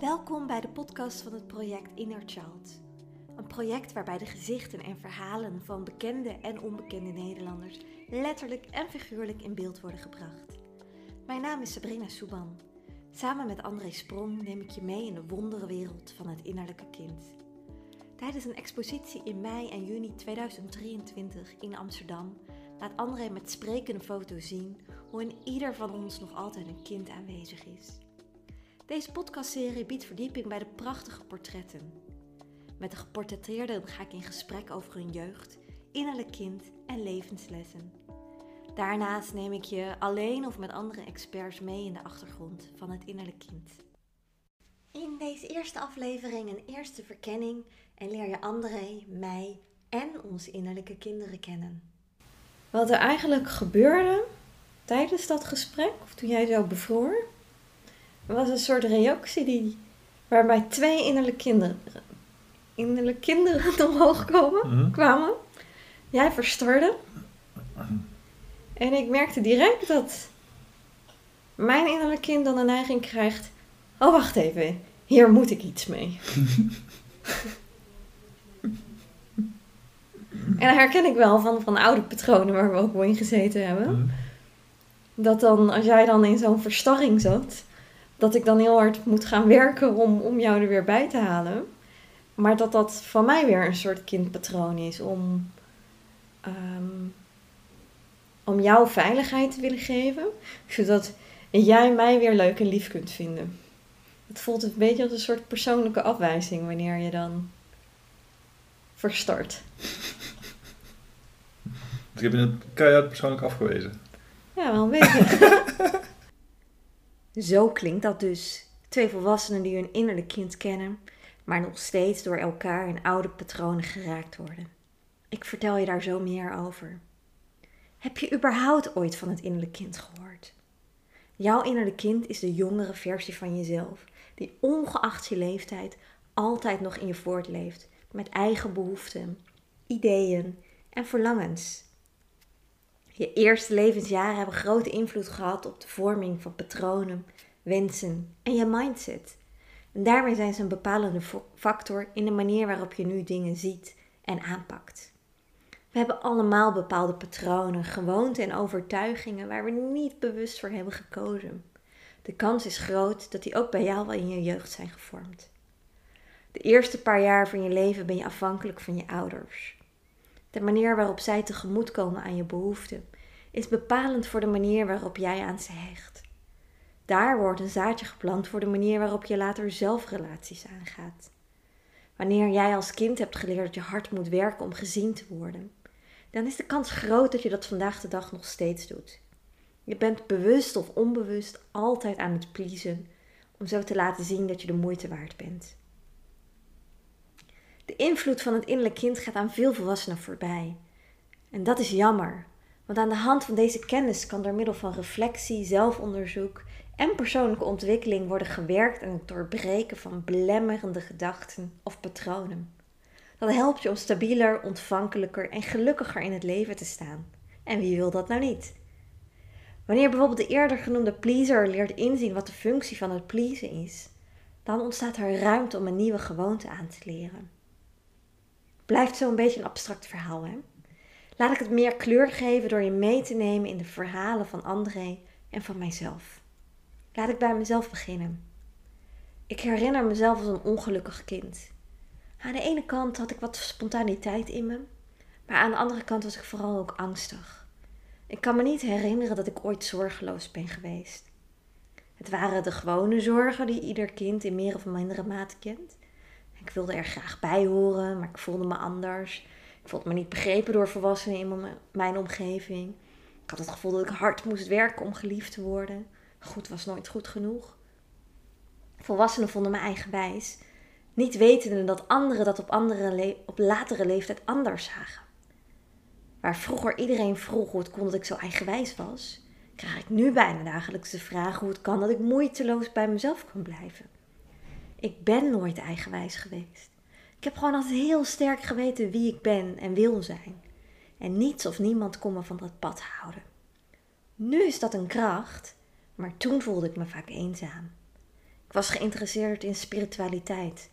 Welkom bij de podcast van het project Inner Child. Een project waarbij de gezichten en verhalen van bekende en onbekende Nederlanders letterlijk en figuurlijk in beeld worden gebracht. Mijn naam is Sabrina Souban. Samen met André Sprong neem ik je mee in de wonderenwereld van het innerlijke kind. Tijdens een expositie in mei en juni 2023 in Amsterdam laat André met sprekende foto's zien hoe in ieder van ons nog altijd een kind aanwezig is. Deze podcastserie biedt verdieping bij de prachtige portretten. Met de geportretteerden ga ik in gesprek over hun jeugd, innerlijk kind en levenslessen. Daarnaast neem ik je alleen of met andere experts mee in de achtergrond van het innerlijk kind. In deze eerste aflevering een eerste verkenning en leer je André, mij en onze innerlijke kinderen kennen. Wat er eigenlijk gebeurde tijdens dat gesprek, of toen jij zo bevroor, was een soort reactie die, waarbij twee innerlijke kinderen, innerlijke kinderen omhoog komen, Mhm. kwamen. Jij verstarde. En ik merkte direct dat mijn innerlijke kind dan de neiging krijgt: Oh, wacht even, hier moet ik iets mee. en dat herken ik wel van, van oude patronen waar we ook wel in gezeten hebben. Mhm. Dat dan, als jij dan in zo'n verstarring zat, dat ik dan heel hard moet gaan werken om, om jou er weer bij te halen. Maar dat dat van mij weer een soort kindpatroon is om, ehm, om jou veiligheid te willen geven, zodat jij mij weer leuk en lief kunt vinden. Het voelt een beetje als een soort persoonlijke afwijzing wanneer je dan verstart. Dus ik heb je het keihard persoonlijk afgewezen. Ja, wel een beetje. Zo klinkt dat dus. Twee volwassenen die hun innerlijk kind kennen, maar nog steeds door elkaar in oude patronen geraakt worden. Ik vertel je daar zo meer over. Heb je überhaupt ooit van het innerlijk kind gehoord? Jouw innerlijk kind is de jongere versie van jezelf, die ongeacht je leeftijd altijd nog in je voortleeft, met eigen behoeften, ideeën en verlangens. Je eerste levensjaren hebben grote invloed gehad op de vorming van patronen, wensen en je mindset. En daarmee zijn ze een bepalende factor in de manier waarop je nu dingen ziet en aanpakt. We hebben allemaal bepaalde patronen, gewoonten en overtuigingen waar we niet bewust voor hebben gekozen. De kans is groot dat die ook bij jou wel in je jeugd zijn gevormd. De eerste paar jaar van je leven ben je afhankelijk van je ouders. De manier waarop zij tegemoetkomen aan je behoeften is bepalend voor de manier waarop jij aan ze hecht. Daar wordt een zaadje geplant voor de manier waarop je later zelf relaties aangaat. Wanneer jij als kind hebt geleerd dat je hard moet werken om gezien te worden, dan is de kans groot dat je dat vandaag de dag nog steeds doet. Je bent bewust of onbewust altijd aan het pleasen om zo te laten zien dat je de moeite waard bent. De invloed van het innerlijk kind gaat aan veel volwassenen voorbij. En dat is jammer, want aan de hand van deze kennis kan door middel van reflectie, zelfonderzoek en persoonlijke ontwikkeling worden gewerkt aan het doorbreken van belemmerende gedachten of patronen. Dat helpt je om stabieler, ontvankelijker en gelukkiger in het leven te staan. En wie wil dat nou niet? Wanneer bijvoorbeeld de eerder genoemde pleaser leert inzien wat de functie van het pleasen is, dan ontstaat er ruimte om een nieuwe gewoonte aan te leren. Blijft zo een beetje een abstract verhaal, hè? Laat ik het meer kleur geven door je mee te nemen in de verhalen van André en van mijzelf. Laat ik bij mezelf beginnen. Ik herinner mezelf als een ongelukkig kind. Aan de ene kant had ik wat spontaniteit in me, maar aan de andere kant was ik vooral ook angstig. Ik kan me niet herinneren dat ik ooit zorgeloos ben geweest. Het waren de gewone zorgen die ieder kind in meer of mindere mate kent. Ik wilde er graag bij horen, maar ik voelde me anders. Ik voelde me niet begrepen door volwassenen in mijn- omgeving. Ik had het gevoel dat ik hard moest werken om geliefd te worden. Goed was nooit goed genoeg. Volwassenen vonden me eigenwijs, niet wetende dat anderen dat op, andere op latere leeftijd anders zagen. Waar vroeger iedereen vroeg hoe het kon dat ik zo eigenwijs was, krijg ik nu bijna dagelijks de vraag hoe het kan dat ik moeiteloos bij mezelf kan blijven. Ik ben nooit eigenwijs geweest. Ik heb gewoon altijd heel sterk geweten wie ik ben en wil zijn. En niets of niemand kon me van dat pad houden. Nu is dat een kracht, maar toen voelde ik me vaak eenzaam. Ik was geïnteresseerd in spiritualiteit,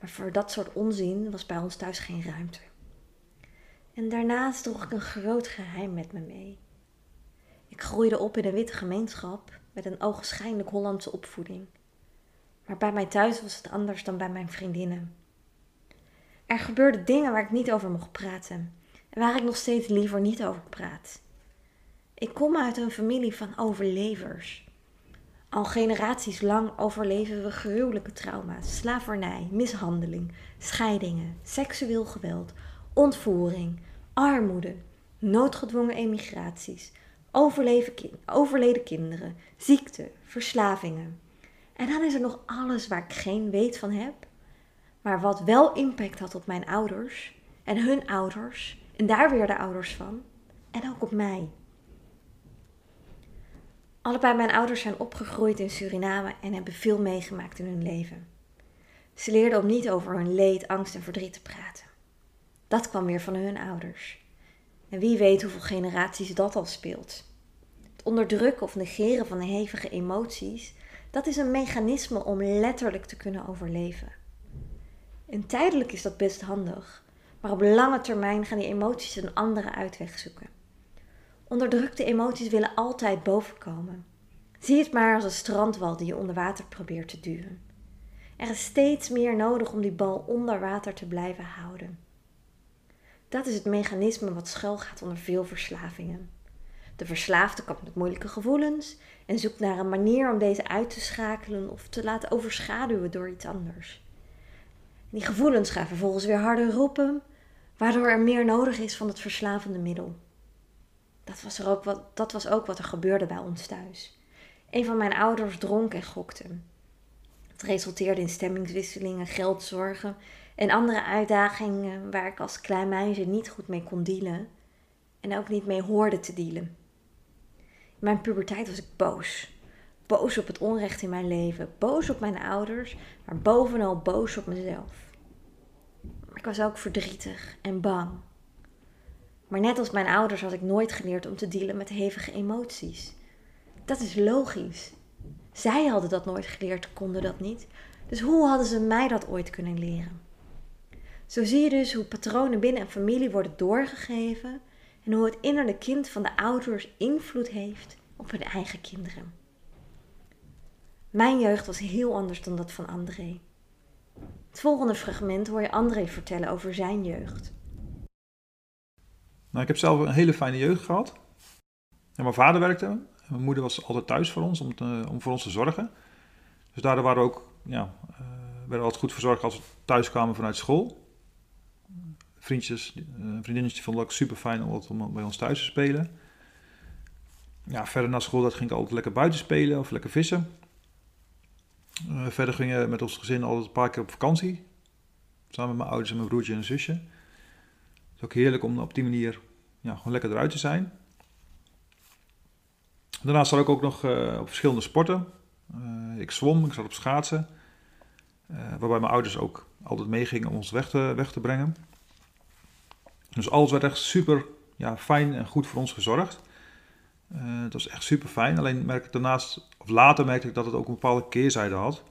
maar voor dat soort onzin was bij ons thuis geen ruimte. En daarnaast droeg ik een groot geheim met me mee. Ik groeide op in een witte gemeenschap met een ogenschijnlijk Hollandse opvoeding. Maar bij mij thuis was het anders dan bij mijn vriendinnen. Er gebeurden dingen waar ik niet over mocht praten en waar ik nog steeds liever niet over praat. Ik kom uit een familie van overlevers. Al generaties lang overleven we gruwelijke trauma's, slavernij, mishandeling, scheidingen, seksueel geweld, ontvoering, armoede, noodgedwongen emigraties, overleden kinderen, ziekte, verslavingen. En dan is er nog alles waar ik geen weet van heb, maar wat wel impact had op mijn ouders en hun ouders en daar weer de ouders van en ook op mij. Allebei mijn ouders zijn opgegroeid in Suriname en hebben veel meegemaakt in hun leven. Ze leerden om niet over hun leed, angst en verdriet te praten. Dat kwam weer van hun ouders. En wie weet hoeveel generaties dat al speelt. Het onderdrukken of negeren van hevige emoties, dat is een mechanisme om letterlijk te kunnen overleven. En tijdelijk is dat best handig, maar op lange termijn gaan die emoties een andere uitweg zoeken. Onderdrukte emoties willen altijd bovenkomen. Zie het maar als een strandwal die je onder water probeert te duwen. Er is steeds meer nodig om die bal onder water te blijven houden. Dat is het mechanisme wat schuilgaat onder veel verslavingen. De verslaafde komt met moeilijke gevoelens en zoekt naar een manier om deze uit te schakelen of te laten overschaduwen door iets anders. die gevoelens gaan vervolgens weer harder roepen, waardoor er meer nodig is van het verslavende middel. Dat was, er ook wat, dat was ook wat er gebeurde bij ons thuis. Een van mijn ouders dronk en gokte. Het resulteerde in stemmingswisselingen, geldzorgen en andere uitdagingen waar ik als klein meisje niet goed mee kon dealen en ook niet mee hoorde te dealen. Mijn puberteit was ik boos. Boos op het onrecht in mijn leven, boos op mijn ouders, maar bovenal boos op mezelf. Ik was ook verdrietig en bang. Maar net als mijn ouders had ik nooit geleerd om te dealen met hevige emoties. Dat is logisch. Zij hadden dat nooit geleerd, konden dat niet. Dus hoe hadden ze mij dat ooit kunnen leren? Zo zie je dus hoe patronen binnen een familie worden doorgegeven en hoe het innerlijke kind van de ouders invloed heeft op hun eigen kinderen. Mijn jeugd was heel anders dan dat van André. Het volgende fragment hoor je André vertellen over zijn jeugd. Nou, ik heb zelf een hele fijne jeugd gehad. Mijn vader werkte. En mijn moeder was altijd thuis voor ons om, om voor ons te zorgen. Dus daardoor waren we ook, ja, uh, werden we altijd goed verzorgd als we thuis kwamen vanuit school vriendjes, uh, vriendinnetjes die vonden het ook super fijn om, bij ons thuis te spelen. Ja, verder na school dat ging ik altijd lekker buiten spelen of lekker vissen. Uh, verder gingen we met ons gezin altijd een paar keer op vakantie. Samen met mijn ouders en mijn broertje en zusje. Het is ook heerlijk om op die manier ja, gewoon lekker eruit te zijn. Daarnaast zat ik ook nog uh, op verschillende sporten. ik zwom, ik zat op schaatsen. waarbij mijn ouders ook altijd meegingen om ons weg weg te brengen. Dus alles werd echt super ja, fijn en goed voor ons gezorgd. Uh, het was echt super fijn. Alleen merk ik daarnaast, of later merkte ik dat het ook een bepaalde keerzijde had.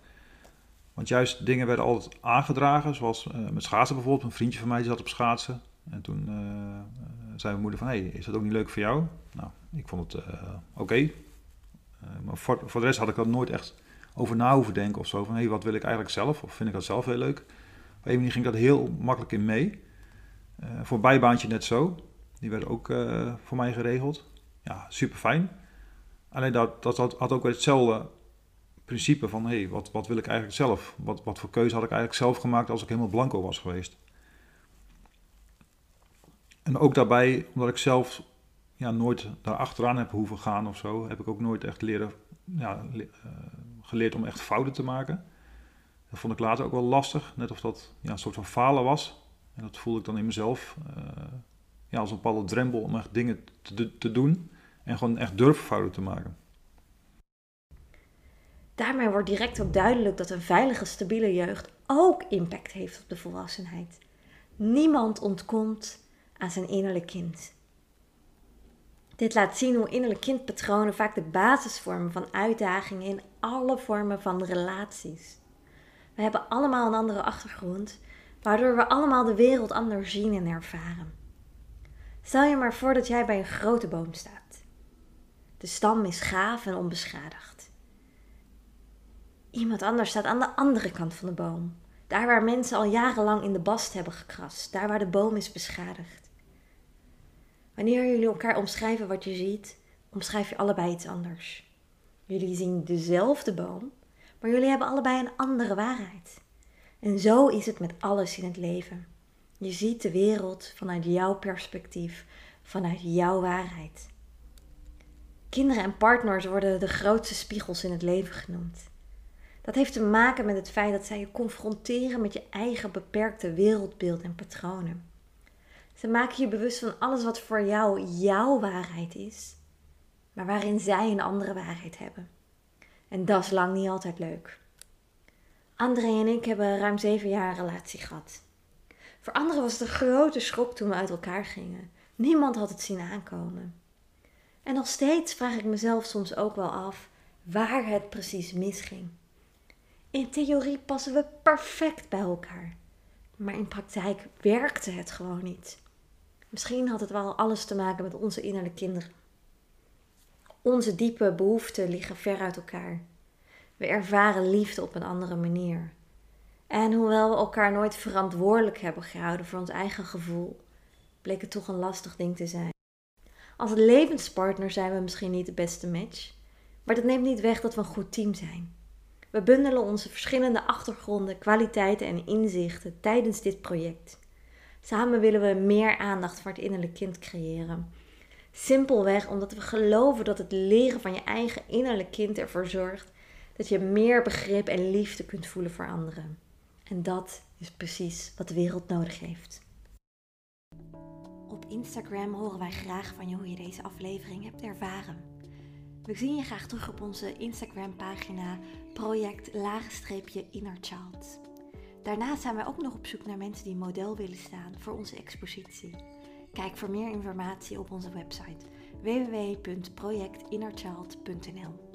Want juist dingen werden altijd aangedragen, zoals uh, met schaatsen bijvoorbeeld. Een vriendje van mij die zat op schaatsen. En toen uh, zei mijn moeder van, hey, is dat ook niet leuk voor jou? Nou, ik vond het oké. Maar voor, voor de rest had ik er nooit echt over na hoeven denken of zo. Van, hey, wat wil ik eigenlijk zelf? Of vind ik dat zelf heel leuk? Op een manier ging dat heel makkelijk in mee. Uh, voor bijbaantje net zo. Die werden ook uh, voor mij geregeld. Ja, super fijn. Alleen dat, dat had, ook weer hetzelfde principe van... hé, hey, wat, wat wil ik eigenlijk zelf? Wat, wat voor keuze had ik eigenlijk zelf gemaakt als ik helemaal blanco was geweest? En ook daarbij, omdat ik zelf ja, nooit daar achteraan heb hoeven gaan of zo... heb ik ook nooit echt leren, ja, uh, geleerd om echt fouten te maken. Dat vond ik later ook wel lastig. Net of dat ja, een soort van falen was. En dat voelde ik dan in mezelf uh, ja, als een bepaalde drempel om echt dingen te, te doen en gewoon echt durffouten te maken. Daarmee wordt direct ook duidelijk dat een veilige, stabiele jeugd ook impact heeft op de volwassenheid. Niemand ontkomt aan zijn innerlijk kind. Dit laat zien hoe innerlijk kindpatronen vaak de basis vormen van uitdagingen in alle vormen van relaties. We hebben allemaal een andere achtergrond, waardoor we allemaal de wereld anders zien en ervaren. Stel je maar voor dat jij bij een grote boom staat. De stam is gaaf en onbeschadigd. Iemand anders staat aan de andere kant van de boom. Daar waar mensen al jarenlang in de bast hebben gekrast. Daar waar de boom is beschadigd. Wanneer jullie elkaar omschrijven wat je ziet, omschrijf je allebei iets anders. Jullie zien dezelfde boom, maar jullie hebben allebei een andere waarheid. En zo is het met alles in het leven. Je ziet de wereld vanuit jouw perspectief, vanuit jouw waarheid. Kinderen en partners worden de grootste spiegels in het leven genoemd. Dat heeft te maken met het feit dat zij je confronteren met je eigen beperkte wereldbeeld en patronen. Ze maken je bewust van alles wat voor jou jouw waarheid is, maar waarin zij een andere waarheid hebben. En dat is lang niet altijd leuk. André en ik hebben ruim zeven jaar een relatie gehad. Voor anderen was het een grote schok toen we uit elkaar gingen. Niemand had het zien aankomen. En nog steeds vraag ik mezelf soms ook wel af waar het precies misging. In theorie passen we perfect bij elkaar, maar in praktijk werkte het gewoon niet. Misschien had het wel alles te maken met onze innerlijke kinderen. Onze diepe behoeften liggen ver uit elkaar. We ervaren liefde op een andere manier. En hoewel we elkaar nooit verantwoordelijk hebben gehouden voor ons eigen gevoel, bleek het toch een lastig ding te zijn. Als levenspartner zijn we misschien niet de beste match, maar dat neemt niet weg dat we een goed team zijn. We bundelen onze verschillende achtergronden, kwaliteiten en inzichten tijdens dit project. Samen willen we meer aandacht voor het innerlijk kind creëren. Simpelweg omdat we geloven dat het leren van je eigen innerlijk kind ervoor zorgt dat je meer begrip en liefde kunt voelen voor anderen. En dat is precies wat de wereld nodig heeft. Op Instagram horen wij graag van je hoe je deze aflevering hebt ervaren. We zien je graag terug op onze Instagram pagina project inner child. Daarnaast zijn wij ook nog op zoek naar mensen die model willen staan voor onze expositie. Kijk voor meer informatie op onze website www.projectinnerchild.nl